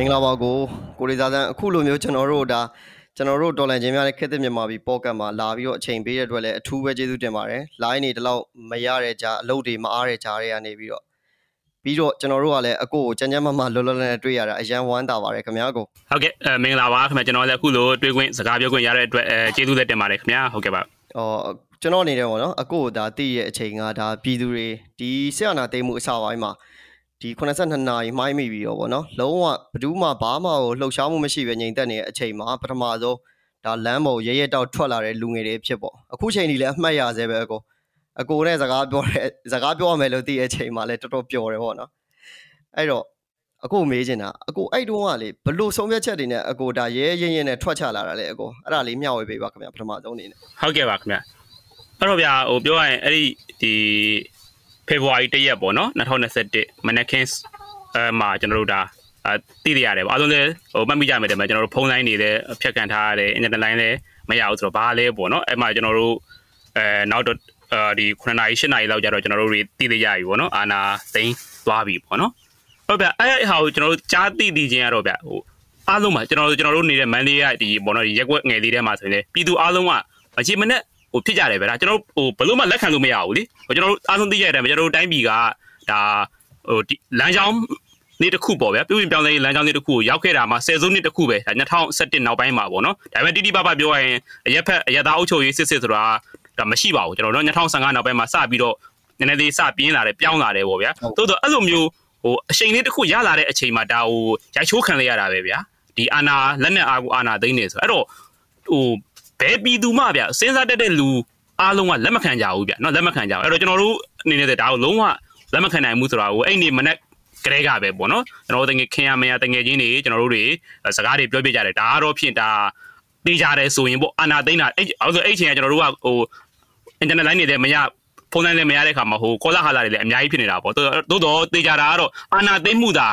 မင်္ဂလာပါကိုကိုရီးသားတန်းအခုလိုမျိုးကျွန်တော်တို့ဒါကျွန်တော်တို့တော်လန်ချင်းများနဲ့ခက်တဲ့မြန်မာပြည်ပေါ့ကတ်မှာလာပြီးတော့အချိန်ပေးတဲ့အတွက်လည်းအထူးပဲကျေးဇူးတင်ပါတယ်။ line နေတလောက်မရတဲ့ကြားအလုပ်တွေမအားတဲ့ကြားတွေကနေပြီးတော့ပြီးတော့ကျွန်တော်တို့ကလည်းအကိုကိုကြမ်းကြမ်းမမလွတ်လွတ်လပ်လပ်တွေ့ရတာအရန်ဝမ်းသာပါတယ်ခင်ဗျာကိုဟုတ်ကဲ့မင်္ဂလာပါခင်ဗျာကျွန်တော်လည်းအခုလိုတွေ့ခွင့်စကားပြောခွင့်ရတဲ့အတွက်အဲကျေးဇူးလည်းတင်ပါတယ်ခင်ဗျာဟုတ်ကဲ့ပါအော်ကျွန်တော်အနေနဲ့ပေါ့နော်အကိုဒါတည့်ရဲ့အချိန်ကဒါပြည်သူတွေဒီဆရာနာသိမ်းမှုအစပိုင်းမှာ ဒီ82နာရီမှိုင်းမိပြီးတော့ဗောနော်လုံးဝဘယ်သူမှဘာမှကိုလှုပ်ရှားမှုမရှိပဲငြိမ်သက်နေတဲ့အချိန်မှာပထမဆုံးဒါလမ်းပေါ်ရဲရဲတောက်ထွက်လာတဲ့လူငယ်တွေဖြစ်ပေါ့အခုချိန်ကြီးလည်းအမှတ်ရဆဲပဲအကိုအကိုနဲ့စကားပြောတဲ့စကားပြောရမယ်လို့သိတဲ့အချိန်မှာလည်းတော်တော်ပျော်တယ်ဗောနော်အဲ့တော့အကိုမေးချင်တာအကိုအဲ့တုန်းကလေဘလို့ဆုံးဖြတ်ချက်တွေနဲ့အကိုဒါရဲရဲရဲနဲ့ထွက်ချလာတာလေအကိုအဲ့ဒါလေးမျှဝေပေးပါခင်ဗျာပထမဆုံးအနေနဲ့ဟုတ်ကဲ့ပါခင်ဗျာအဲ့တော့ဗျာဟိုပြောရရင်အဲ့ဒီဒီ ဖေဖော်ဝါရီ1ရက်ပေါ့နော်2021မနက်ခင်းအဲမှာကျွန်တော်တို့ဒါအသိရရတယ်ပေါ့အားလုံးလည်းဟိုမှတ်မိကြမယ်တယ်မှာကျွန်တော်တို့ဖုန်းလိုင်းတွေလည်းဖြတ်ကန်ထားရတယ်အင်တာနက်လိုင်းလည်းမရဘူးဆိုတော့ဘာလဲပေါ့နော်အဲ့မှာကျွန်တော်တို့အဲနောက်တော့ဒီ9နာရီ10နာရီလောက်ကျတော့ကျွန်တော်တို့တွေသိသိရပြီပေါ့နော်အာနာသိန်းသွားပြီပေါ့နော်ဟုတ်ဗျအဲ့ဟာကိုကျွန်တော်တို့ကြားသိသိချင်းရတော့ဗျဟိုအားလုံးမှာကျွန်တော်တို့ကျွန်တော်တို့နေတဲ့မန်လေးကဒီပေါ့နော်ဒီရက်ွက်ငယ်လေးထဲမှာဆိုရင်လေပြည်သူအားလုံးကအချိန်မနဲ့ ဟိုဖြစ်ကြတယ်ဗျဒါကျွန်တော်ဟိုဘလို့မှလက်ခံလို့မရဘူးလေဟိုကျွန်တော်တို့အားလုံးသိရတဲ့ကျွန်တော်တို့တိုင်းပြည်ကဒါဟိုလမ်းကြောင်းနေ့တစ်ခုပေါ့ဗျာပြုပြင်ပြောင်းလဲရေးလမ်းကြောင်းနေ့တစ်ခုကိုရောက်ခဲ့တာမှာဆယ်စုနှစ်တစ်ခုပဲဒါ2017နောက်ပိုင်းမှာပေါ့နော်ဒါပေမဲ့တိတိပပပြောရရင်အရက်ဖက်အရက်သားအုပ်ချုပ်ရေးစစ်စစ်ဆိုတာဒါမရှိပါဘူးကျွန်တော်တို့2015နောက်ပိုင်းမှာစပြီးတော့နည်းနည်းလေးစပြင်းလာတယ်ပြောင်းလာတယ်ပေါ့ဗျာတိုးတော့အဲ့လိုမျိုးဟိုအချိန်လေးတစ်ခုရလာတဲ့အချိန်မှာဒါဟိုရိုက်ချိုးခံလိုက်ရတာပဲဗျာဒီအာနာလက်နဲ့အာကိုအာနာသိနေဆိုအဲ့တော့ဟို ဘယ်ပြည်သူမှဗျစဉ်းစားတတ်တဲ့လူအားလုံးကလက်မခံကြဘူးဗျနော်လက်မခံကြဘူးအဲ့တော့ကျွန်တော်တို့အနေနဲ့ဒါကိုလုံးဝလက်မခံနိုင်ဘူးဆိုတာကိုအဲ့ဒီမနေ့ကလေးကပဲပေါ့နော်ကျွန်တော်တို့တကယ်ခင်ရမရတကယ်ချင်းတွေကျွန်တော်တို့တွေစကားတွေပြောပြကြတယ်ဒါကတော့ဖြင့်ဒါတေးကြတယ်ဆိုရင်ပေါ့အနာသိန်းတာအဲ့အဲဆိုအဲ့ချိန်ကကျွန်တော်တို့ကဟို internet line တွေမရဖုန်းလိုင်းလည်းမရတဲ့ခါမှာဟိုကောလာဟာလာတွေလည်းအများကြီးဖြစ်နေတာပေါ့သို့တော့တေးကြတာကတော့အနာသိမ့်မှုသာ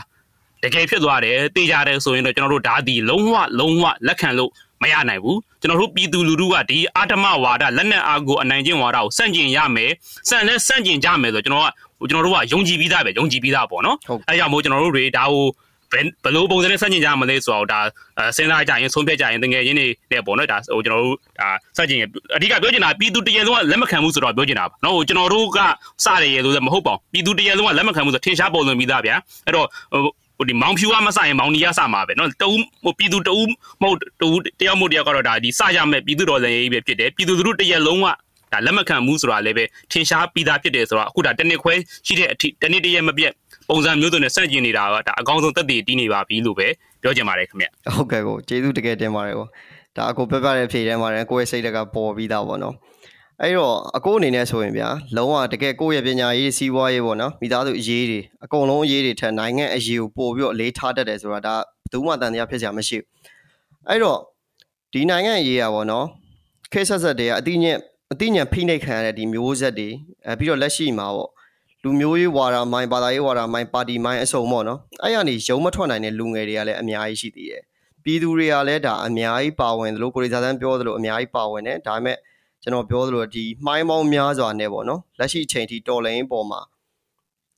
တကယ်ဖြစ်သွားတယ်တေးကြတယ်ဆိုရင်တော့ကျွန်တော်တို့ဓာတ်ဒီလုံးဝလုံးဝလက်ခံလို့ မရနိုင်ဘူးကျွန်တော်တို့ပြည်သူလူထုကဒီအာဓမဝါဒလက်နက်အားကိုအနိုင်ကျင့်ဝါဒကိုစန့်ကျင်ရမယ်စန့်လဲစန့်ကျင်ကြမယ်ဆိုကျွန်တော်ကဟိုကျွန်တော်တို့ကယုံကြည်ပြီးသားပဲယုံကြည်ပြီးသားပေါ့နော်အဲကြောင့်မို့ကျွန်တော်တို့တွေဒါကိုဘယ်ဘလို့ပုံစံနဲ့စန့်ကျင်ကြမလဲဆိုတော့ဒါစဉ်းစားကြရင်ဆုံးဖြတ်ကြရင်တကယ်ရင်းနေနဲ့ပေါ့နော်ဒါဟိုကျွန်တော်တို့ဒါစန့်ကျင်အဓိကပြောချင်တာပြည်သူတရံလုံးကလက်မခံမှုဆိုတော့ပြောချင်တာပါနော်ဟိုကျွန်တော်တို့ကစရရလို့မဟုတ်ပါဘူးပြည်သူတရံလုံးကလက်မခံမှုဆိုထင်ရှားပုံစံပြီးသားဗျာအဲ့တော့ ဟိုဒီမောင်ဖြူကမဆိုင်မောင်နီကစမှာပဲเนาะတူဟိုပြည်သူတူမဟုတ်တူတယောက်မို့တယောက်ကတော့ဒါဒီစရမဲ့ပြည်သူတော်လည်းရေးပဲဖြစ်တယ်ပြည်သူတို့တရက်လုံးကဒါလက်မခံမှုဆိုတာလည်းပဲထင်ရှားပြီးသားဖြစ်တယ်ဆိုတော့အခုဒါတနစ်ခွဲရှိတဲ့အထိတနစ်တရက်မပြတ်ပုံစံမျိုးစုံနဲ့စန့်ကျင်နေတာကဒါအကောင်းဆုံးသက်သေတီးနေပါပြီလို့ပဲပြောချင်ပါတယ်ခင်ဗျဟုတ်ကဲ့ကိုကျေးဇူးတကယ်တင်ပါတယ်ကိုဒါအကိုပြပြတဲ့အဖြေထဲမှာလည်းကိုယ့်ရဲ့စိတ်တကပေါ်ပြီးသားပေါ့နော် အဲ့တော့အကိုအနေနဲ့ဆိုရင်ဗျာလုံးဝတကယ်ကိုယ့်ရဲ့ပညာရေးစီးပွားရေးပေါ့နော်မိသားစုအရေးတွေအကုန်လုံးအရေးတွေထက်နိုင်ငံအရေးကိုပို့ပြီးတော့အလေးထားတတ်တယ်ဆိုတာဒါဘယ်သူမှတန်တရားဖြစ်စရာမရှိဘူးအဲ့တော့ဒီနိုင်ငံအရေးอ่ะပေါ့နော်ခေတ်ဆက်ဆက်တွေကအတိညက်အတိညာဖိနှိပ်ခံရတဲ့ဒီမျိုးဆက်တွေအဲပြီးတော့လက်ရှိမှာပေါ့လူမျိုးရေးဝါဒမိုင်းဘာသာရေးဝါဒမိုင်းပါတီမိုင်းအစုံပေါ့နော်အဲ့ရနေရုံမထွက်နိုင်တဲ့လူငယ်တွေကလည်းအများကြီးရှိသေးတယ်ပြည်သူတွေကလည်းဒါအများကြီးပါဝင်တယ်လို့ကိုရီစာသန်းပြောသလိုအများကြီးပါဝင်တယ်ဒါပေမဲ့ ကျွန်တော်ပြောသလိုဒီမှိုင်းမောင်းများစွာနဲ့ပေါ့နော်လက်ရှိအချိန်ထိတော်လိုင်းပေါ်မှာ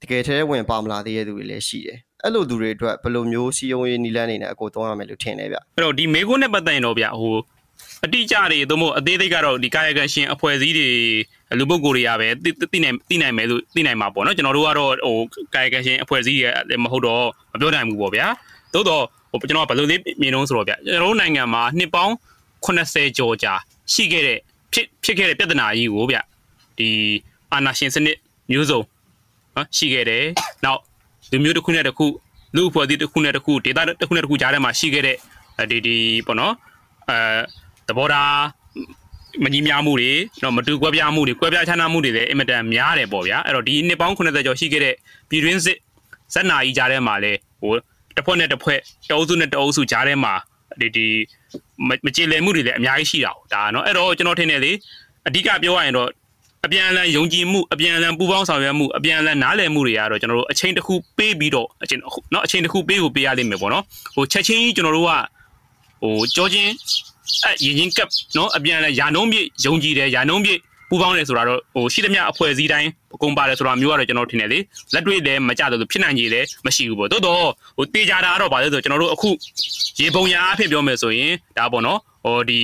တကယ်ထဲဝင်ပါမလာသေးတဲ့သူတွေလည်းရှိတယ်အဲ့လိုသူတွေအတွက်ဘယ်လိုမျိုးစီယုံရေးနီလန်းနေနဲ့အကိုသုံးရမယ်လို့ထင်တယ်ဗျအဲ့တော့ဒီမေကွန်းနဲ့ပတ်သက်ရင်တော့ဗျဟိုအတိအကျတွေသို့မဟုတ်အသေးသေးကတော့ဒီကာယကံရှင်အဖွဲ့အစည်းတွေလူပုဂ္ဂိုလ်တွေကပဲသိနိုင်သိနိုင်မယ်လို့သိနိုင်မှာပေါ့နော်ကျွန်တော်တို့ကတော့ဟိုကာယကံရှင်အဖွဲ့အစည်းတွေမဟုတ်တော့မပြောနိုင်ဘူးပေါ့ဗျာသို့တော့ဟိုကျွန်တော်ကဘယ်လိုလေးမြင်လို့ဆိုတော့ဗျကျွန်တော်တို့နိုင်ငံမှာနှစ်ပေါင်းဟ80ကျော်ကြာရှိခဲ့တဲ့ ဖြစ်ဖြစ်ခဲ့တဲ့ပြဿနာကြီးကိုဗျဒီအာနာရှင်စနစ်မျိုးစုံနော်ရှိခဲ့တယ်နောက်လူမျိုးတစ်ခုနဲ့တစ်ခုလူအဖွဲ့အစည်းတစ်ခုနဲ့တစ်ခုဒေသတစ်ခုနဲ့တစ်ခုကြားထဲမှာရှိခဲ့တဲ့ဒီဒီပေါ့နော်အဲသဘောထားမကြီးများမှုတွေတော့မတူကွဲပြားမှုတွေကွဲပြားခြားနားမှုတွေလည်းအင်မတန်များတယ်ပေါ့ဗျာအဲ့တော့ဒီနှစ်ပေါင်း80ကျော်ရှိခဲ့တဲ့ပြည်တွင်းစစ်ဇက်နာကြီးကြားထဲမှာလေဟိုတစ်ဖွဲ့နဲ့တစ်ဖွဲ့တအုပ်စုနဲ့တအုပ်စုကြားထဲမှာ ဒီဒီမကြည်လည်မှုတွေလည်းအများကြီးရှိတာ哦ဒါเนาะအဲ့တော့ကျွန်တော်ထင်တယ်လေအဓိကပြောရရင်တော့အပြန်အလှန်ယုံကြည်မှုအပြန်အလှန်ပူးပေါင်းဆောင်ရွက်မှုအပြန်အလှန်နားလည်မှုတွေကတော့ကျွန်တော်တို့အချိန်တစ်ခုပေးပြီးတော့အချိန်เนาะအချိန်တစ်ခုပေးကိုပေးရလိမ့်မယ်ပေါ့နော်ဟိုချက်ချင်းကြီးကျွန်တော်တို့ကဟိုကြောချင်းအရင်ချင်းကပ်เนาะအပြန်အလှန်ယာနှုံးပြည့်ယုံကြည်တယ်ယာနှုံးပြည့် ပူပေါင်းတယ်ဆိုတာတော့ဟိုရှိသမျှအဖွဲ့အစည်းတိုင်းအကုန်ပါတယ်ဆိုတာမျိုးကတော့ကျွန်တော်ထင်တယ်လေလက်တွေ့လည်းမကြတယ်လို့ဖြစ်နိုင်ကြီးလည်းမရှိဘူးပေါ့တိုးတော့ဟိုတေးကြတာကတော့ဗာလဲဆိုကျွန်တော်တို့အခုရေပုံရအဖြစ်ပြောမယ်ဆိုရင်ဒါပေါ့နော်ဟိုဒီ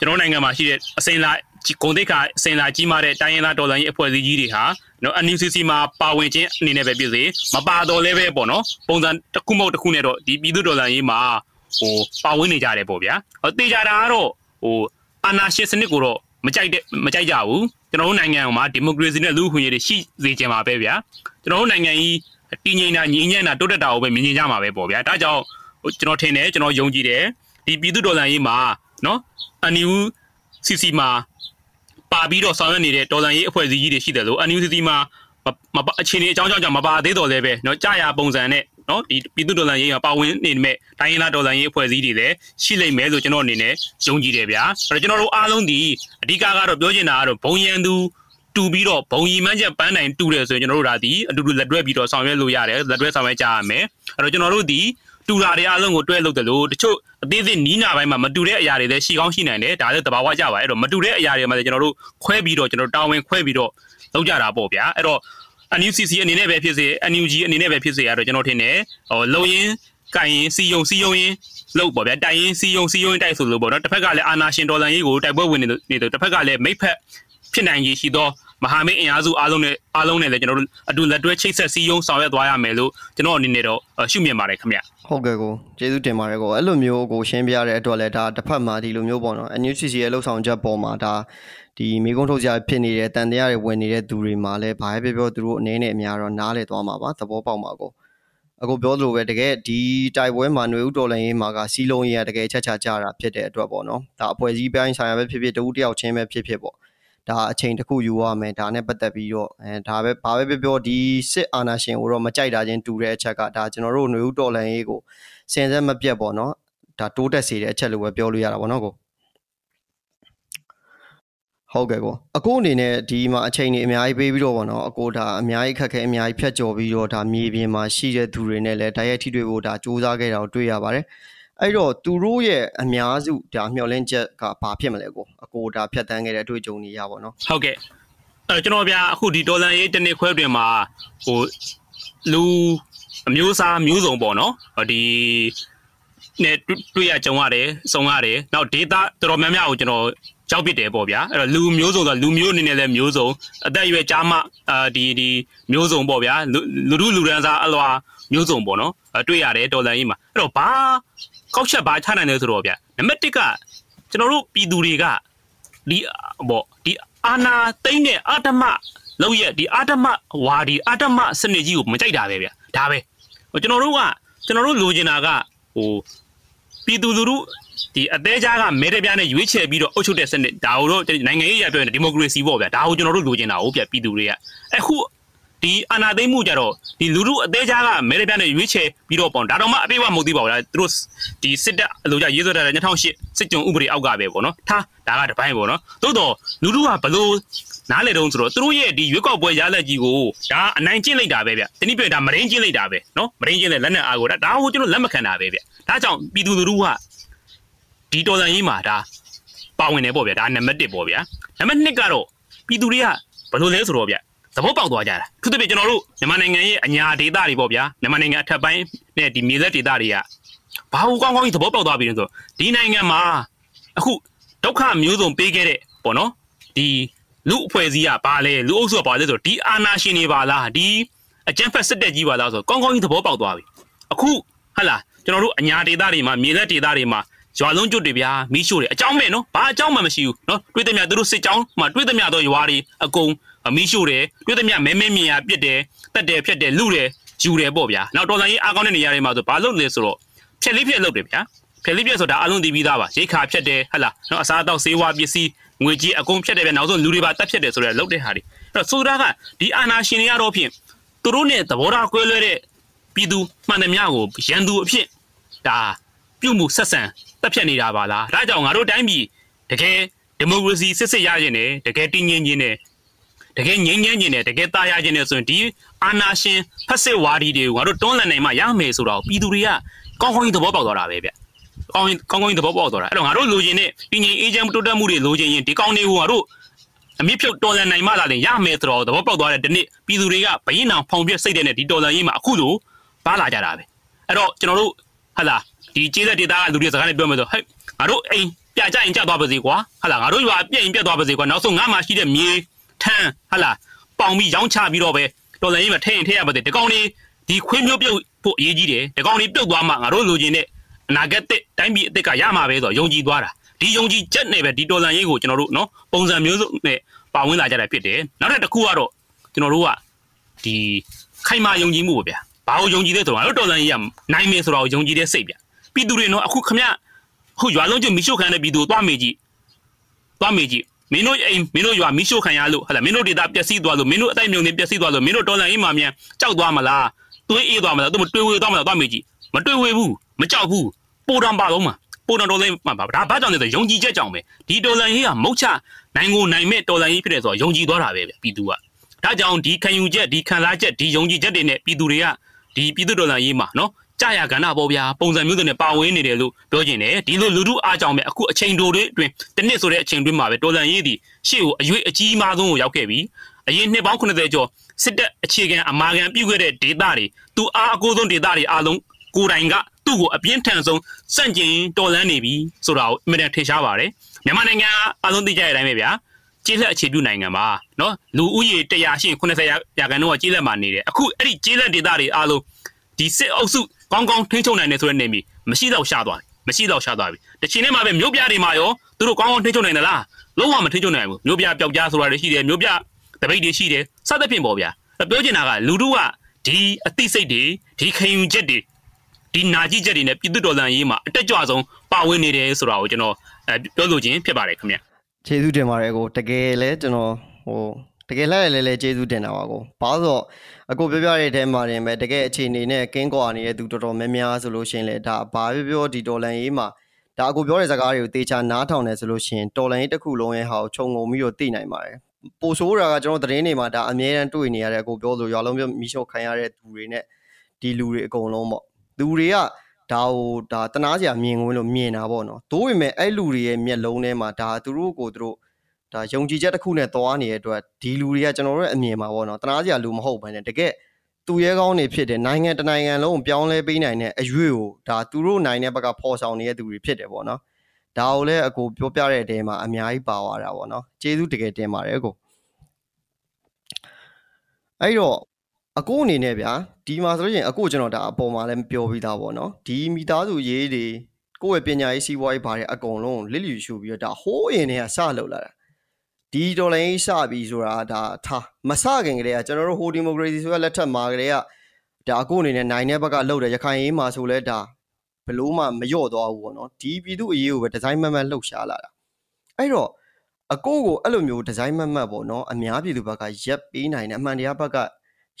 ကျွန်တော်နိုင်ငံမှာရှိတဲ့အစိမ်းလာဂုံတိတ်ခါအစိမ်းလာကြီးမားတဲ့တိုင်းရင်းသားတော်လှန်ရေးအဖွဲ့အစည်းကြီးတွေဟာနော် NUCC မှာပါဝင်ခြင်းအနေနဲ့ပဲဖြစ်စေမပါတော့လည်းပဲပေါ့နော်ပုံစံတစ်ခုမဟုတ်တစ်ခုနဲ့တော့ဒီပြည်သူတော်လှန်ရေးမှာဟိုပါဝင်နေကြတယ်ပေါ့ဗျာဟိုတေးကြတာကတော့ဟိုအာနာရှင်စနစ်ကိုတော့ မကြိုက်တဲ့မကြိုက်ကြဘူးကျွန်တော်တို့နိုင်ငံမှာဒီမိုကရေစီနဲ့လူ့အခွင့်အရေးတွေရှိစေချင်ပါပဲဗျာကျွန်တော်တို့နိုင်ငံကြီးတည်ငြိမ်တာငြိမ်ညံ့တာတိုးတက်တာကိုပဲမြင်နေကြမှာပဲပေါ့ဗျာဒါကြောင့်ကျွန်တော်ထင်တယ်ကျွန်တော်ယုံကြည်တယ်ဒီပြည်သူတော်လှန်ရေးမှာနော်အန်ယူစီစီမှာပါပြီးတော့ဆောင်ရွက်နေတဲ့တော်လှန်ရေးအဖွဲ့အစည်းကြီးတွေရှိတယ်လို့အန်ယူစီစီမှာမအခြေအနေအကြောင်းကြောင့်မပါသေးတော့လည်းပဲเนาะကြာရပုံစံနဲ့ နော်ဒီပြည်သူဒေါ်လာရေးကပါဝင်နေမဲ့တိုင်းရင်းသားဒေါ်လာရေးအဖွဲ့အစည်းတွေလည်းရှိလိမ့်မယ်လို့ကျွန်တော်အနေနဲ့ယုံကြည်တယ်ဗျာအဲ့တော့ကျွန်တော်တို့အားလုံးဒီအဓိကကတော့ပြောချင်တာကတော့ဘုံရန်သူတူပြီးတော့ဘုံရီမှန်းချက်ပန်းနိုင်တူတယ်ဆိုရင်ကျွန်တော်တို့ဒါဒီအတူတူလက်တွဲပြီးတော့ဆောင်ရွက်လို့ရတယ်လက်တွဲဆောင်ရွက်ကြရမယ်အဲ့တော့ကျွန်တော်တို့ဒီတူတာတွေအားလုံးကိုတွဲလုပ်တယ်လို့တချို့အသေးစိတ်နီးနာပိုင်းမှာမတူတဲ့အရာတွေလည်းရှိကောင်းရှိနိုင်တယ်ဒါလည်းတဘာဝကြပါအဲ့တော့မတူတဲ့အရာတွေမှာလည်းကျွန်တော်တို့ခွဲပြီးတော့ကျွန်တော်တို့တာဝန်ခွဲပြီးတော့လုပ်ကြတာပေါ့ဗျာအဲ့တော့ NUCC အနေနဲ့ပဲဖြစ်စေ NUG အနေနဲ့ပဲဖြစ်စေရတော့ကျွန်တော်ထင်တယ်ဟိုလုံရင်ကိုင်ရင်စီယုံစီယုံရင်လို့ပေါ့ဗျာတိုင်ရင်စီယုံစီယုံရင်တိုက်ဆိုလို့ပေါ့နော်တစ်ဖက်ကလည်းအာနာရှင်ဒေါ်လာရေးကိုတိုက်ပွဲဝင်နေနေတယ်တစ်ဖက်ကလည်းမိတ်ဖက်ဖြစ်နိုင်ရည်ရှိသော မဟာမိတ်အင်အားစုအားလုံးနဲ့အားလုံးနဲ့လည်းကျွန်တော်တို့အတူလက်တွဲချိတ်ဆက်စီယုံဆောင်ရွက်သွားရမယ်လို့ကျွန်တော်အနေနဲ့တော့ရှုမြင်ပါတယ်ခင်ဗျဟုတ်ကဲ့ကိုကျေးဇူးတင်ပါတယ်ကိုအဲ့လိုမျိုးကိုရှင်းပြရတဲ့အတွက်လည်းဒါတစ်ဖက်မှာဒီလိုမျိုးပေါ့နော် NUCC ရဲ့လှုပ်ဆောင်ချက်ပေါ်မှာဒါဒီမိကုန်းထုတ်ကြဖြစ်နေတဲ့တန်တရားတွေဝင်နေတဲ့သူတွေမှာလည်းဘာပဲပြောပြောသူတို့အနေနဲ့အများတော့နားလေသွားမှာပါသဘောပေါက်မှာကိုအခုပြောသလိုပဲတကယ်ဒီတိုက်ပွဲမှာຫນွေဥတော်လိုင်းရေးမှာကစီလုံးရေးကတကယ်ချက်ချကြတာဖြစ်တဲ့အတွက်ပေါ့နော်ဒါအဖွဲ့အစည်းပိုင်းဆိုင်ရာပဲဖြစ်ဖြစ်တဦးတယောက်ချင်းပဲဖြစ်ဖြစ်ပေါ့ ဒါအချိန်တစ်ခုယူရမယ်ဒါနဲ့ပတ်သက်ပြီးတော့အဲဒါပဲဘာပဲပြောပြောဒီစစ်အာဏာရှင်ကိုတော့မကြိုက်တာချင်းတူတဲ့အချက်ကဒါကျွန်တော်တို့ຫນွေဥတော်လိုင်းရေးကိုစင်စက်မပြတ်ပေါ့နော်ဒါတိုးတက်စေတဲ့အချက်လို့ပဲပြောလို့ရတာပေါ့နော်ကိုဟုတ်ကဲ့ကောအကိုအနေနဲ့ဒီမှာအချိန်ကြီးအများကြီးပေးပြီးတော့ဗောနော်အကိုဒါအများကြီးခက်ခဲအများကြီးဖြတ်ကျော်ပြီးတော့ဒါမြေပြင်မှာရှိတဲ့သူတွေနဲ့လည်းတိုက်ရိုက်ထိတွေ့ဖို့ဒါစူးစမ်းခဲ့တာကိုတွေ့ရပါတယ် အဲ့တော့သူတို့ရဲ့အများစုဒါမျှော်လင့်ချက်ကဘာဖြစ်မလဲကိုအကိုဒါဖြတ်တန်းခဲ့တဲ့အတွေ့အကြုံတွေရပါတော့ဟုတ်ကဲ့အဲကျွန်တော်ဗျာအခုဒီဒေါ်လာရေးတနေ့ခွဲတွင်မှာဟိုလူအမျိုးအစားမျိုးစုံပေါ့နော်ဒီနဲ့တွေ့ရကြုံရတယ်စုံရတယ်နောက် data တော်တော်များများကိုကျွန်တော်ကြောက်ပစ်တယ်ပေါ့ဗျာအဲ့တော့လူမျိုးစုံဆိုလူမျိုးအနေနဲ့လည်းမျိုးစုံအသက်အရွယ်ကြားမှအာဒီဒီမျိုးစုံပေါ့ဗျာလူလူလူရန်စားအလွာမျိုးစုံပေါ့နော်တွေ့ရတယ်တော်လန်ကြီးမှာအဲ့တော့ဘာ ကောက်ချက်ဘာချနိုင်လဲဆိုတော့ဗျာနံပါတ်1ကကျွန်တော်တို့ပြည်သူတွေကဒီပေါ့ဒီအာနာသိမ့်တဲ့အာတမလောက်ရဲ့ဒီအာတမဝါဒီအာတမစနစ်ကြီးကိုမကြိုက်တာပဲဗျာဒါပဲကျွန်တော်တို့ကကျွန်တော်တို့လိုချင်တာကဟိုပြည်သူလူထုဒီအသေးချားကမဲတပြားနဲ့ရွေးချယ်ပြီးတော့အုပ်ချုပ်တဲ့စနစ်ဒါကိုတော့နိုင်ငံရေးရပြောရင်ဒီမိုကရေစီပေါ့ဗျာဒါကိုကျွန်တော်တို့လိုချင်တာဟုတ်ဗျပြည်သူတွေကအခု ဒီအာဏာသိမ်းမှုကြတော့ဒီလူထုအသေးချားကမဲတပြားနဲ့ရွေးချယ်ပြီးတော့ပေါ့ဒါတော့မှအပြည့်အဝမဟုတ်သေးပါဘူးလားသူတို့ဒီစစ်တပ်အလိုကြရေးဆွဲထားတဲ့2008စစ်ကြုံဥပဒေအောက်ကပဲပေါ့နော်ထားဒါကတပိုင်းပေါ့နော်သို့တော့လူထုကဘလို့နားလေတုံးဆိုတော့သူတို့ရဲ့ဒီရွေးကောက်ပွဲရလက်ကြီးကိုဒါအနိုင်ကျင့်လိုက်တာပဲဗျတနည်းပြောဒါမရင်းကျင့်လိုက်တာပဲနော်မရင်းကျင့်တဲ့လက်နက်အားကိုဒါဒါကိုကျွန်တော်လက်မခံတာပဲဗျဒါကြောင့်ပြည်သူလူထုကဒီတော်စံရေးမှာဒါပါဝင်တယ်ပေါ့ဗျာဒါနံပါတ်1ပေါ့ဗျာနံပါတ်2ကတော့ပြည်သူတွေကဘယ်လိုလဲဆိုတော့ဗျ သဘောပေါက်သွားကြတာသူတပည့်ကျွန်တော်တို့မြန်မာနိုင်ငံရဲ့အညာဒေသတွေပေါ့ဗျာမြန်မာနိုင်ငံအထက်ပိုင်းနဲ့ဒီမြေသက်ဒေသတွေကဘာလို့ကောင်းကောင်းကြီးသဘောပေါက်သွားပြီလဲဆိုဒီနိုင်ငံမှာအခုဒုက္ခမျိုးစုံပေးခဲ့တဲ့ပေါ့နော်ဒီလူအဖွဲ့အစည်းကဘာလဲလူအုပ်စုကဘာလဲဆိုဒီအာနာရှင်တွေပါလားဒီအကျန်းဖက်စစ်တပ်ကြီးပါလားဆိုကောင်းကောင်းကြီးသဘောပေါက်သွားပြီအခုဟဟလားကျွန်တော်တို့အညာဒေသတွေမှာမြေသက်ဒေသတွေမှာရွာလုံးကျွတ်တွေဗျာမီးရှို့တယ်အကြောင်းမဲ့နော်ဘာအကြောင်းမှမရှိဘူးနော်တွေးသမျှသူတို့စစ်ကြောင်းမှာတွေးသမျှတော့ရွာတွေအကုန် မီးရှို့တယ်တွေးသမျှမဲမဲမြင်ရပြစ်တယ်တက်တယ်ဖြတ်တယ်လူတယ်ယူတယ်ပေါ့ဗျာနောက်တော်လိုင်းကြီးအားကောင်းတဲ့နေရာတွေမှာဆိုဘာလုပ်လဲဆိုတော့ဖြက်လေးဖြက်လုပ်တယ်ဗျာဖြက်လေးဖြက်ဆိုတာအလုံးသိပြီးသားပါရိတ်ခါဖြက်တယ်ဟဟလားနော်အစားအသောက်ဆေးဝါးပစ္စည်းငွေကြီးအကုန်ဖြက်တယ်ဗျာနောက်ဆုံးလူတွေပါတက်ဖြက်တယ်ဆိုတော့လုပ်တဲ့ဟာတွေအဲ့တော့ဆိုတာကဒီအာနာရှင်တွေကတော့ဖြင့်သူတို့နဲ့သဘောထားကွဲလွဲတဲ့ပြည်သူမှန်သမျှကိုရန်သူအဖြစ်ဒါပြုမှုဆက်ဆံတက်ဖြတ်နေတာပါလားဒါကြောင့်ငါတို့တိုင်းပြည်တကယ်ဒီမိုကရေစီစစ်စစ်ရခြင်းနဲ့တကယ်တည်ငြိမ်ခြင်းနဲ့ တကယ်ငြိမ်းချမ်းခြင်းနဲ့တကယ်သားရခြင်းနဲ့ဆိုရင်ဒီအာနာရှင်ဖက်စစ်ဝါဒီတွေကိုငါတို့တွန်းလှန်နိုင်မှရမယ်ဆိုတော့ပြည်သူတွေကကောင်းကောင်းကြီးသဘောပေါက်သွားတာပဲဗျကောင်းကောင်းကောင်းကြီးသဘောပေါက်သွားတာအဲ့တော့ငါတို့လိုချင်တဲ့တည်ငြိမ်အေးချမ်းတိုးတက်မှုတွေလိုချင်ရင်ဒီကောင်းတွေကိုငါတို့အမြင့်ဖြုတ်တော်လန်နိုင်မှလာရင်ရမယ်ဆိုတော့သဘောပေါက်သွားတဲ့ဒီနေ့ပြည်သူတွေကဘရင်အောင်ဖောင်ပြစိတ်တဲ့နဲ့ဒီတော်လန်ရေးမှာအခုလိုပါလာကြတာပဲအဲ့တော့ကျွန်တော်တို့ဟလာဒီကျေးဇက်ဒေတာကလူတွေစကားနဲ့ပြောမယ်ဆိုဟဲ့ငါတို့အိမ်ပြကြရင်ကြသွားပါစေကွာဟလာငါတို့ရွာပြည့်ရင်ပြတ်သွားပါစေကွာနောက်ဆုံးငါမှရှိတဲ့မြေ ထန်းဟလာပေါင်ပြီးရောင်းချပြီးတော့ပဲတော်လန်ရေးမှာထည့်ရင်ထည့်ရပါစေဒီကောင်လေးဒီခွေးမျိုးပြုတ်ဖို့အရေးကြီးတယ်ဒီကောင်လေးပြုတ်သွားမှငါတို့လိုချင်တဲ့အနာဂတ်တစ်တိုင်းပြည်အစ်စ်ကရမှာပဲဆိုတော့ယုံကြည်သွားတာဒီယုံကြည်ချက်နဲ့ပဲဒီတော်လန်ရေးကိုကျွန်တော်တို့နော်ပုံစံမျိုးစုံနဲ့ပါဝင်လာကြတာဖြစ်တယ်နောက်ထပ်တစ်ခုကတော့ကျွန်တော်တို့ကဒီခိုင်မာယုံကြည်မှုပဲဗျာဘာကိုယုံကြည်လဲဆိုတော့ငါတို့တော်လန်ရေးကနိုင်မယ်ဆိုတော့ယုံကြည်တဲ့စိတ်ဗျာပြည်သူတွေနော်အခုခမဟုတ်ရွာလုံးကျမီရှို့ခံတဲ့ပြည်သူသွားမေကြည့်သွားမေကြည့် မင်းတို့အိမ်မင်းတို့ရွာမီးရှို့ခံရလို့ဟဲ့လားမင်းတို့ဒေတာပျက်စီးသွားလို့မင်းတို့အတိုက်မြုံတွေပျက်စီးသွားလို့မင်းတို့တော်လန်ရေးမှာမြန်ကြောက်သွားမလားသွေးအေးသွားမလားသူမတွေးဝေသွားမလားသွားမေကြည့်မတွေးဝေဘူးမကြောက်ဘူးပိုတံပါလုံးမှာပိုတံတော်လန်မှာပါဒါဘာကြောင့်လဲဆိုယုံကြည်ချက်ကြောင့်ပဲဒီတော်လန်ရေးကမုတ်ချနိုင်ကိုနိုင်မဲ့တော်လန်ရေးဖြစ်တယ်ဆိုတော့ယုံကြည်သွားတာပဲဗျပြည်သူကဒါကြောင့်ဒီခံယူချက်ဒီခံစားချက်ဒီယုံကြည်ချက်တွေနဲ့ပြည်သူတွေကဒီပြည်သူတော်လန်ရေးမှာနော် ကြာရကဏ္ဍပေါ်ဗျာပုံစံမျိုးစုံနဲ့ပါဝင်နေတယ်လို့ပြောကျင်တယ်ဒီလိုလူထုအားကြောင့်ပဲအခုအချိန်တိုတွေအတွင်းတစ်နှစ်ဆိုတဲ့အချိန်တွင်းမှာပဲတော်လန်ရေးဒီရှေ့ကိုအရွေးအကြီးမားဆုံးကိုရောက်ခဲ့ပြီအရင်နှစ်ပေါင်း80ကျော်စစ်တပ်အခြေခံအမာခံပြုခဲ့တဲ့ဒေသတွေသူအားအကိုးဆုံးဒေသတွေအားလုံးကိုယ်တိုင်ကသူ့ကိုအပြင်းထန်ဆုံးစန့်ကျင်တော်လန်နေပြီဆိုတာကိုအမြဲတမ်းထင်ရှားပါတယ်မြန်မာနိုင်ငံအားလုံးသိကြတဲ့အတိုင်းပဲဗျာကျေးလက်အခြေပြုနိုင်ငံပါနော်လူဦးရေ100ရှိရင်80ရာခိုင်နှုန်းကကျေးလက်မှာနေတယ်အခုအဲ့ဒီကျေးလက်ဒေသတွေအားလုံးဒီစစ်အုပ်စု ကောင်းကောင်းထိန်းချုပ်နိုင်တယ်ဆိုတဲ့နေမီမရှိတော့ရှားသွားပြီမရှိတော့ရှားသွားပြီတချင်ထဲမှာပဲမြို့ပြတွေမှာရောသူတို့ကောင်းကောင်းထိန်းချုပ်နိုင်သလားလုံးဝမထိန်းချုပ်နိုင်ဘူးမြို့ပြပျောက်ကြားဆိုတာတွေရှိတယ်မြို့ပြတပိတ်တွေရှိတယ်စသဖြင့်ပေါ့ဗျာပြောချင်တာကလူတို့ကဒီအသိစိတ်တွေဒီခံယူချက်တွေဒီနာကြည့်ချက်တွေနဲ့ပြည်သူတော်လှန်ရေးမှာအတက်ကြွဆုံးပါဝင်နေတယ်ဆိုတာကိုကျွန်တော်အဲပြောလို့ချင်းဖြစ်ပါတယ်ခင်ဗျကျေးဇူးတင်ပါတယ်ကိုတကယ်လဲကျွန်တော်ဟို တကယ်လည်းလည်းလည်းကျေးဇူးတင်တာပါကိုဘာလို့ဆိုအကိုပြောပြတဲ့အထဲမှာတင်ပဲတကယ်အခြေအနေနဲ့ကင်းကွာနေတဲ့သူတော်တော်များများဆိုလို့ရှိရင်လေဒါဘာပြောပြောဒီဒေါ်လန်ရေးမှာဒါအကိုပြောတဲ့စကားတွေကိုတေချာနားထောင်တယ်ဆိုလို့ရှိရင်ဒေါ်လန်ရေးတစ်ခုလုံးရဲ့ဟာကိုခြုံငုံပြီးတော့သိနိုင်ပါတယ်ပိုဆိုးတာကကျွန်တော်သတင်းတွေမှာဒါအမြဲတမ်းတွေ့နေရတဲ့အကိုပြောလို့ရွာလုံးပြောမီးရှို့ခံရတဲ့သူတွေနဲ့ဒီလူတွေအကုန်လုံးပေါ့လူတွေကဒါဟိုဒါတနာစရာမြင်ဝင်လို့မြင်တာပေါ့နော်။သို့ပေမဲ့အဲ့လူတွေရဲ့မျက်လုံးထဲမှာဒါသူတို့ကိုသူတို့ ဒါယုံကြည်ချက်တစ်ခုနဲ့သွားနေတဲ့အတွက်ဒီလူတွေကကျွန်တော်တို့ရဲ့အမြင်မှာပေါ့နော်။တနာစရာလူမဟုတ်ဘဲနဲ့တကယ်သူရဲကောင်းနေဖြစ်တယ်နိုင်ငံတနိုင်ငံလုံးပြောင်းလဲပေးနိုင်တဲ့အရွေ့ကိုဒါသူတို့နိုင်တဲ့ဘက်ကဖော်ဆောင်နေတဲ့သူတွေဖြစ်တယ်ပေါ့နော်။ဒါကိုလည်းအကိုပြောပြတဲ့အတဲမှာအများကြီးပါသွားတာပေါ့နော်။ကျေးဇူးတကယ်တင်ပါတယ်အကို။အဲ့တော့အကိုအနေနဲ့ဗျာဒီမှာဆိုလို့ရှိရင်အကိုကျွန်တော်ဒါအပေါ်မှာလည်းပြောပြီးသားပေါ့နော်ဒီမိသားစုရေးတွေကိုယ့်ရဲ့ပညာရေးစီးပွားရေးဘာတွေအကုန်လုံးလစ်လျူရှုပြီးတော့ဒါဟိုးရင်တွေကစလောက်လာတာ ဒီဒေါ်လာရေးစပြီးဆိုတာဒါထားမစခင်ကလေးကကျွန်တော်တို့ဟိုဒီမိုကရေစီဆိုရလက်ထက်မှာကလေးကဒါအခုအနေနဲ့နိုင်တဲ့ဘက်ကလှုပ်တယ်ရခိုင်ရေးမှာဆိုလဲဒါဘလို့မှမလျော့သွားဘူးပေါ့နော်ဒီပြည်သူအရေးကိုပဲဒီဇိုင်းမတ်မတ်လှုပ်ရှားလာတာအဲ့တော့အကိုကိုအဲ့လိုမျိုးဒီဇိုင်းမတ်မတ်ပေါ့နော်အများပြည်သူဘက်ကရက်ပေးနိုင်တယ်အမှန်တရားဘက်က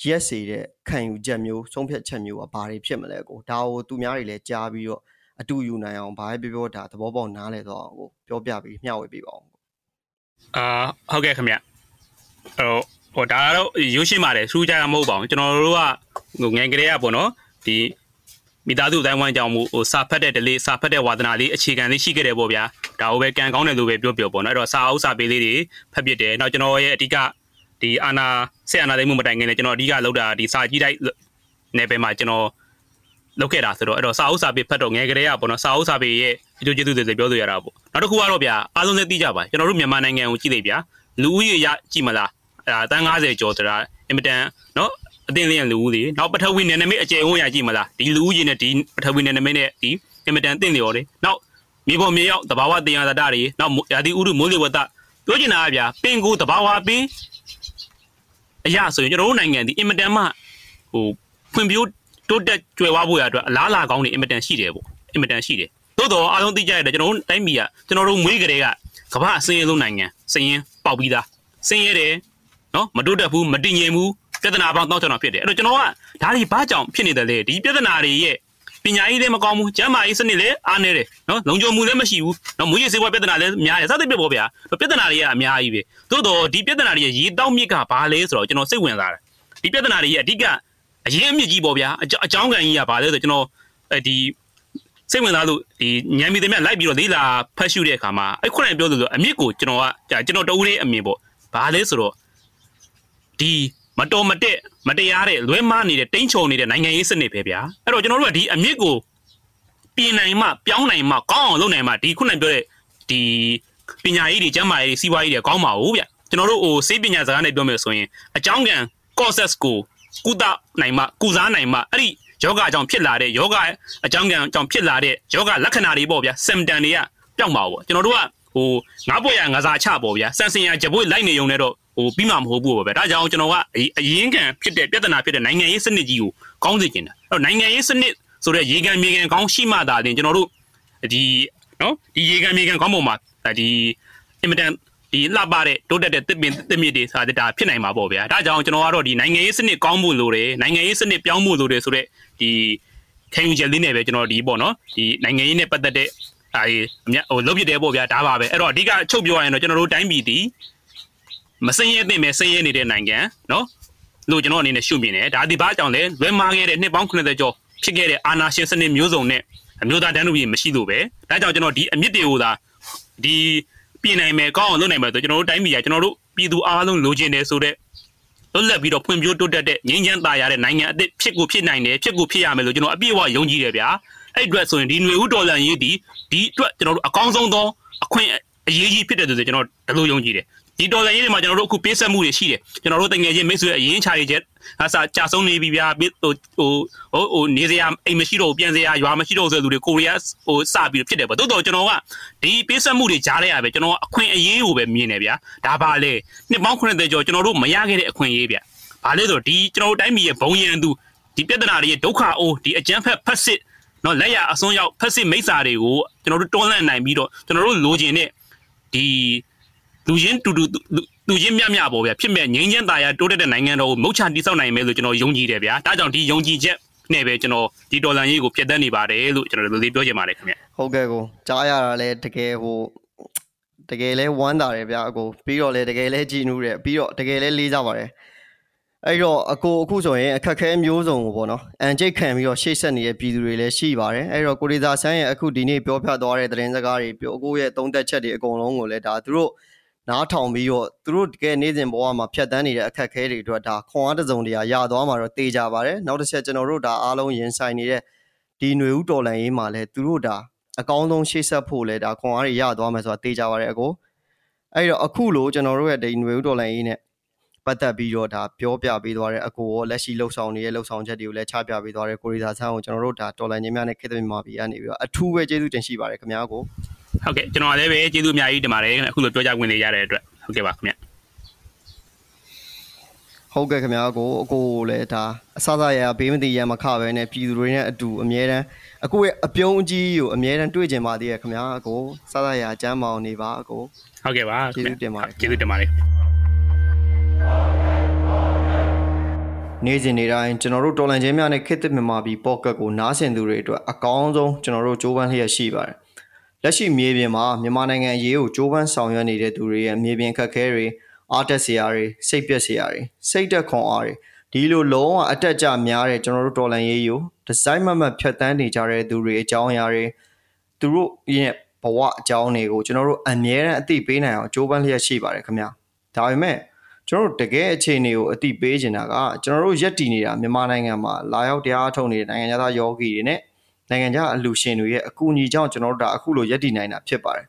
ရက်စေတဲ့ခံယူချက်မျိုးဆုံးဖြတ်ချက်မျိုးကဘာတွေဖြစ်မလဲကိုဒါကိုသူများတွေလည်းကြားပြီးတော့အတူယူနိုင်အောင်ဘာပဲပြောပြောဒါသဘောပေါက်နားလဲတော့ကိုပြောပြပြီးမျှဝေပေးပါအောင် အာဟုတ်ကဲ့ခင်ဗျဟိုဟိုဒါတော့ရုပ်ရှင်ပါတယ်ထူးခြားမဟုတ်ပါဘူးကျွန်တော်တို့ကဟိုငယ်ကလေးကပေါ့နော်ဒီမိသားစုတိုင်းဝိုင်းကြောင့်မို့ဟိုစာဖတ်တဲ့ဒလေးစာဖတ်တဲ့ဝါသနာလေးအခြေခံလေးရှိခဲ့တယ်ပေါ့ဗျာဒါကိုပဲကံကောင်းတယ်လို့ပဲပြောပြောပေါ့နော်အဲ့တော့စာအုပ်စာပေလေးတွေဖတ်ပြတယ်နောက်ကျွန်တော်ရဲ့အဓိကဒီအာနာဆက်အာနာသိမှုမတိုင်ခင်လည်းကျွန်တော်အဓိကလောက်တာဒီစာကြီးတိုက်နယ်ပယ်မှာကျွန်တော် လောက်ခဲ့တာဆိုတော့အဲ့တော့စာအုပ်စာပေဖတ်တော့ငယ်ကလေးကပေါ့နော်စာအုပ်စာပေရဲ့အကျိုးကျေးဇူးတွေပြောဆိုရတာပေါ့နောက်တစ်ခုကတော့ဗျာအားလုံးလည်းသိကြပါကျွန်တော်တို့မြန်မာနိုင်ငံကိုကြည့်လိုက်ဗျာလူဦးရေရကြည့်မလားအဲတန်း90ကျော်ဆိုတာအင်မတန်နော်အတင်းလျင်လူဦးတွေနောက်ပထဝီနယ်နိမိတ်အကျယ်ဝန်းရကြည့်မလားဒီလူဦးရေနဲ့ဒီပထဝီနယ်နိမိတ်နဲ့ဒီအင်မတန်အတင်းလျော်တယ်နောက်မြေပေါ်မြေရောက်တဘာဝတင်ရသတ္တတွေနောက်ရာသီဥတုမိုးလေဝသပြောချင်တာကဗျာပင်ကိုတဘာဝပင်အရာဆိုရင်ကျွန်တော်တို့နိုင်ငံဒီအင်မတန်မှဟိုဖွံ့ဖြိုး တိုးတက်ကြွယ်ဝဖို့ရအတွက်အလားအလာကောင်းနေအင်မတန်ရှိတယ်ပေါ့အင်မတန်ရှိတယ်သို့တော့အားလုံးသိကြရတယ်ကျွန်တော်တို့တိုင်းပြည်ကကျွန်တော်တို့မွေးကလေးကကမ္ဘာအစင်းရဲဆုံးနိုင်ငံစင်းရင်ပေါက်ပြီးသားစင်းရဲတယ်နော်မတိုးတက်ဘူးမတည်ငြိမ်ဘူးပြဿနာပေါင်းတောက်ချောင်းဖြစ်တယ်အဲ့တော့ကျွန်တော်ကဒါတွေဘာကြောင့်ဖြစ်နေတယ်လဲဒီပြဿနာတွေရဲ့ပညာရေးလည်းမကောင်းဘူးကျန်းမာရေးစနစ်လည်းအားနည်းတယ်နော်လုံခြုံမှုလည်းမရှိဘူးနော်မွေးရစေဘွားပြဿနာလည်းများတယ်စသဖြင့်ပေါ့ဗျာပြဿနာတွေကအများကြီးပဲသို့တော့ဒီပြဿနာတွေရဲ့ရေတောက်မြစ်ကဘာလဲဆိုတော့ကျွန်တော်စိတ်ဝင်စားတယ်ဒီပြဿနာတွေရဲ့အဓိက အရင်အမြင့်ကြီးပေါ့ဗျာအကြောင်းကန်ကြီးကဘာလဲဆိုကျွန်တော်အဲဒီစိတ်ဝင်စားလို့ဒီညံမီတွေမြလိုက်ပြီးတော့လေးလာဖတ်ရှုတဲ့အခါမှာအဲ့ခုနကပြောသလိုအမြင့်ကိုကျွန်တော်ကကျွန်တော်တဦးလေးအမြင်ပေါ့ဘာလဲဆိုတော့ဒီမတော်မတက်မတရားတဲ့လွဲမားနေတဲ့တိမ့်ချုံနေတဲ့နိုင်ငံရေးစနစ်ပဲဗျာအဲ့တော့ကျွန်တော်တို့ကဒီအမြင့်ကိုပြင်နိုင်မှပြောင်းနိုင်မှကောင်းအောင်လုပ်နိုင်မှဒီခုနပြောတဲ့ဒီပညာရေးတွေကျန်းမာရေးတွေစီးပွားရေးတွေကောင်းပါဘူးဗျကျွန်တော်တို့ဟိုစေပညာစကားနဲ့ပြောမယ်ဆိုရင်အကြောင်းကံ causes ကို ကုသနိုင်မှကုစားနိုင်မှအဲ့ဒီယောဂအကြောင်းဖြစ်လာတဲ့ယောဂအကြောင်းကံအကြောင်းဖြစ်လာတဲ့ယောဂလက္ခဏာတွေပေါ့ဗျာ symptom တွေကပျောက်မှာပေါ့ကျွန်တော်တို့ကဟိုငါးပွက်ရငါးစားချပေါ့ဗျာစံစင်ရကြပွေးလိုက်နေုံနဲ့တော့ဟိုပြီးမှမဟုတ်ဘူးပေါ့ဗျာဒါကြောင့်ကျွန်တော်ကအရင်ကံဖြစ်တဲ့ပြဿနာဖြစ်တဲ့နိုင်ငံရေးစနစ်ကြီးကိုကောင်းစေချင်တာအဲ့တော့နိုင်ငံရေးစနစ်ဆိုတဲ့ရေကန်မြေကန်ကောင်းရှိမှသာလျှင်ကျွန်တော်တို့ဒီနော်ဒီရေကန်မြေကန်ကောင်းပုံမှာဒီအင်မတန် ဒီလှပတဲ့တိုးတက်တဲ့တစ်ပင်တစ်မြစ်တွေဆိုတာဒါဖြစ်နိုင်မှာပေါ့ဗျာဒါကြောင့်ကျွန်တော်ကတော့ဒီနိုင်ငံရေးစနစ်ကောင်းမှုလိုတယ်နိုင်ငံရေးစနစ်ပြောင်းမှုလိုတယ်ဆိုတော့ဒီခံယူချက်လေးနဲ့ပဲကျွန်တော်ဒီပေါ့နော်ဒီနိုင်ငံရေးနဲ့ပတ်သက်တဲ့အဲဒီအမြဟိုလုပ်ပြတယ်ပေါ့ဗျာဒါပါပဲအဲ့တော့အဓိကချုပ်ပြောရရင်တော့ကျွန်တော်တို့တိုင်းပြည်ဒီမစင်းရဲသင့်ပဲစင်းရဲနေတဲ့နိုင်ငံနော်လို့ကျွန်တော်အနေနဲ့ရှုမြင်တယ်ဒါဒီဘာကြောင့်လဲလွဲမားခဲ့တဲ့နှစ်ပေါင်း90ကျော်ဖြစ်ခဲ့တဲ့အာဏာရှင်စနစ်မျိုးစုံနဲ့အမျိုးသားတန်းတူပြည်မရှိလို့ပဲဒါကြောင့်ကျွန်တော်ဒီအမြင့်တွေကိုသာဒီ ပြင်နိုင်မယ်ကောင်းအောင်လုပ်နိုင်မယ်ဆိုကျွန်တော်တို့တိုင်းပြည်ကကျွန်တော်တို့ပြည်သူအားလုံးလိုချင်တယ်ဆိုတော့လွတ်လပ်ပြီးတော့ဖွံ့ဖြိုးတိုးတက်တဲ့ငြိမ်းချမ်းသာရတဲ့နိုင်ငံအသစ်ဖြစ်ကိုဖြစ်နိုင်တယ်ဖြစ်ကိုဖြစ်ရမယ်လို့ကျွန်တော်အပြည့်အဝယုံကြည်တယ်ဗျာအဲ့အတွက်ဆိုရင်ဒီຫນွေဥတော်လန်ရေးဒီဒီအတွက်ကျွန်တော်တို့အကောင်းဆုံးသောအခွင့်အရေးကြီးဖြစ်တယ်ဆိုကျွန်တော်ဒီလိုယုံကြည်တယ် ဒီဒေါ်လာရေးတွေမှာကျွန်တော်တို့အခုပေးဆက်မှုတွေရှိတယ်ကျွန်တော်တို့တငယ်ချင်းမိတ်ဆွေအရင်ချာတွေချက်အစားကြာဆုံးနေပြီဗျာဟိုဟိုဟိုဟိုနေစရာအိမ်မရှိတော့ပြန်စရာရွာမရှိတော့ဆိုတဲ့လူတွေကိုရီးယားဟိုစပြီးဖြစ်တယ်ပေါ့တိုးတော့ကျွန်တော်ကဒီပေးဆက်မှုတွေကြားလိုက်ရပဲကျွန်တော်အခွင့်အရေးကိုပဲမြင်တယ်ဗျာဒါပါလေနှစ်ပေါင်း90ကျော်ကျွန်တော်တို့မရခဲ့တဲ့အခွင့်အရေးဗျာဘာလဲဆိုတော့ဒီကျွန်တော်တို့တိုင်းပြည်ရဲ့ဘုံရန်သူဒီပြဿနာတွေရဲ့ဒုက္ခအိုးဒီအကြမ်းဖက်ဖက်စစ်နော်လက်ရအစွန်းရောက်ဖက်စစ်မိစ္ဆာတွေကိုကျွန်တော်တို့တွန်းလှန်နိုင်ပြီးတော့ကျွန်တော်တို့လိုချင်တဲ့ဒီ လူချင်းတူတူလူချင်းမြတ်မြတ်ပေါ့ဗျာဖြစ်မဲ့ငြိမ်းချမ်းသာယာတိုးတက်တဲ့နိုင်ငံတော်ကိုမုတ်ချတိဆောက်နိုင်မယ်လို့ကျွန်တော်ယုံကြည်တယ်ဗျာဒါကြောင့်ဒီယုံကြည်ချက်နဲ့ပဲကျွန်တော်ဒီဒေါ်လာရေးကိုဖျက်ဆီးနေပါတယ်လို့ကျွန်တော်တို့လေးပြောချင်ပါတယ်ခင်ဗျဟုတ်ကဲ့ကိုကြားရတာလဲတကယ်ဟိုတကယ်လဲဝမ်းသာတယ်ဗျာအကိုပြီးတော့လဲတကယ်လဲကြည်နူးတယ်ပြီးတော့တကယ်လဲလေးစားပါတယ်အဲ့တော့အကိုအခုဆိုရင်အခက်ခဲမျိုးစုံကိုပေါ့နော်အန်ကျိတ်ခံပြီးတော့ရှေ့ဆက်နေတဲ့ပြည်သူတွေလည်းရှိပါတယ်အဲ့တော့ကိုရီစာဆန်းရဲ့အခုဒီနေ့ပြောပြသွားတဲ့သတင်းစကားတွေပြောအကိုရဲ့သုံးသက်ချက်တွေအကုန်လုံးကိုလည်းဒါသူတို့ နားထောင်ပြီးတော့သူတို့တကယ်နေ့စဉ်ဘဝမှာဖြတ်တန်းနေတဲ့အခက်အခဲတွေအတွက်ဒါခွန်အားတစ်စုံတရာရသွားမှာတော့တေချာပါတယ်နောက်တစ်ချက်ကျွန်တော်တို့ဒါအားလုံးရင်ဆိုင်နေတဲ့ဒီຫນွေဥတော်လန်ရေးမှာလည်းသူတို့ဒါအကောင်းဆုံးရှေ့ဆက်ဖို့လဲဒါခွန်အားတွေရသွားမယ်ဆိုတာတေချာပါတယ်အကိုအဲ့တော့အခုလိုကျွန်တော်တို့ရဲ့ဒီຫນွေဥတော်လန်ရေးနဲ့ပတ်သက်ပြီးတော့ဒါပြောပြပေးသွားတဲ့အကိုရောလက်ရှိလှုပ်ဆောင်နေတဲ့လှုပ်ဆောင်ချက်တွေကိုလည်းချပြပေးသွားတဲ့ကိုရီစာဆန်းကိုကျွန်တော်တို့ဒါတော်လန်ချင်းများနဲ့ခေတ္တမြန်မာပြည်ကနေပြီးတော့အထူးပဲကျေးဇူးတင်ရှိပါတယ်ခင်ဗျာကို ဟုတ်ကဲ့ကျွန်တော်လည်းပဲကျေးဇူးအများကြီးတင်ပါတယ်အခုလိုပြောကြဝင်နေရတဲ့အတွက်ဟုတ်ကဲ့ပါခင်ဗျဟုတ်ကဲ့ခင်ဗျာကိုအကိုလည်းဒါအစစရရဘေးမတိရမခပဲနဲ့ပြည်သူတွေနဲ့အတူအမြဲတမ်းအကိုရဲ့အပြုံးအကြီးကိုအမြဲတမ်းတွေ့ကြပါသေးရဲ့ခင်ဗျာအကိုစစရရကျမ်းမောင်နေပါအကိုဟုတ်ကဲ့ပါကျေးဇူးတင်ပါတယ်ကျေးဇူးတင်ပါတယ်နေ့စဉ်နေ့တိုင်းကျွန်တော်တို့တော်လန်ချင်းများနဲ့ခေတ်သစ်မြန်မာပြည်ပေါ့ကတ်ကိုနားဆင်သူတွေအတွက်အကောင်းဆုံးကျွန်တော်တို့ကြိုးပမ်းလျက်ရှိပါတယ် လက်ရှိမြေပြင်မှာမြန်မာနိုင်ငံအရေးကိုကြိုးပမ်းဆောင်ရွက်နေတဲ့သူတွေရဲ့မြေပြင်ခက်ခဲတွေအားတက်စရာတွေစိတ်ပျက်စရာတွေစိတ်တက်ခွန်အားတွေဒီလိုလုံးဝအတက်ကြများတဲ့ကျွန်တော်တို့တော်လန်ရေးကိုဒီဇိုင်းမမတ်ဖြတ်တန်းနေကြတဲ့သူတွေအကြောင်းအရာတွေသူတို့ရဲ့ဘဝအကြောင်းတွေကိုကျွန်တော်တို့အမြဲတမ်းအသိပေးနိုင်အောင်ကြိုးပမ်းလျက်ရှိပါတယ်ခင်ဗျာဒါပေမဲ့ကျွန်တော်တို့တကယ်အခြေအနေကိုအသိပေးချင်တာကကျွန်တော်တို့ရက်တည်နေတာမြန်မာနိုင်ငံမှာလာရောက်တရားထုတ်နေတဲ့နိုင်ငံသားယောဂီတွေနဲ့ နိုင်ငံခြားအလူရှင်တွေရဲ့အကူအညီကြောင့်ကျွန်တော်တို့ဒါအခုလိုရည်တည်နိုင်တာဖြစ်ပါတယ်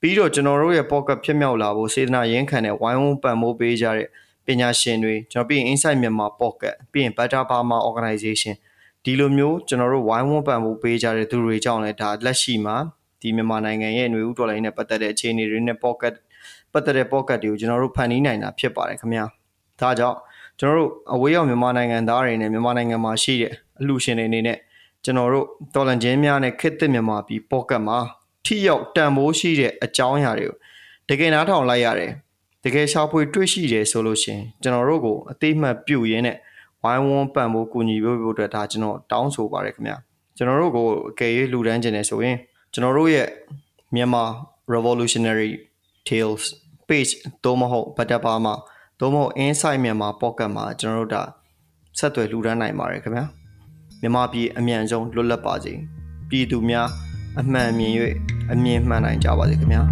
ပြီးတော့ကျွန်တော်တို့ရဲ့ pocket ဖြစ်မြောက်လာဖို့စေတနာရင်းခံတဲ့ဝိုင်းဝန်းပံ့ပိုးပေးကြတဲ့ပညာရှင်တွေကျွန်တော်ပြီးရင် Insight Myanmar Pocket ပြီးရင် Better Burma Organization ဒီလိုမျိုးကျွန်တော်တို့ဝိုင်းဝန်းပံ့ပိုးပေးကြတဲ့သူတွေကြောင့်လည်းဒါလက်ရှိမှာဒီဒီမြန်မာနိုင်ငံရဲ့ຫນွေဥတော်လိုင်းနဲ့ပတ်သက်တဲ့အခြေအနေတွေနဲ့ pocket ပတ်သက်တဲ့ pocket တွေကိုကျွန်တော်တို့ဖန်တီးနိုင်တာဖြစ်ပါတယ်ခင်ဗျာဒါကြောင့်ကျွန်တော်တို့အဝေးရောက်မြန်မာနိုင်ငံသားတွေနဲ့မြန်မာနိုင်ငံမှာရှိတဲ့အလှူရှင်တွေအနေနဲ့ ကျွန်တော်တို့တော်လန်ချင်းများနဲ့ခစ်သစ်မြန်မာပြည် pocket မှာထိရောက်တန်ဖိုးရှိတဲ့အကြောင်းအရာတွေကိုတကယ်နားထောင်လိုက်ရတယ်တကယ်ရှာဖွေတွေ့ရှိတယ်ဆိုလို့ရှိရင်ကျွန်တော်တို့ကိုအသိမှတ်ပြုရင်းနဲ့ဝိုင်းဝန်းပံ့ဖို့ကူညီပေးဖို့အတွက်ဒါကျွန်တော်တောင်းဆိုပါတယ်ခင်ဗျာကျွန်တော်တို့ကိုအကယ်၍လှူဒန်းခြင်းနေဆိုရင်ကျွန်တော်တို့ရဲ့မြန်မာ revolutionary tales page တော့မဟုတ်ဗတ်တပါမှာတော့မဟုတ် inside မြန်မာ pocket မှာကျွန်တော်တို့ဒါဆက်သွယ်လှူဒန်းနိုင်ပါတယ်ခင်ဗျာ မြန်မာပြည်အမြန်ဆုံးလွတ်လပ်ပါစေပြည်သူများအမှန်မြင်၍အမြင်မှန်နိုင်ကြပါစေခင်ဗျာ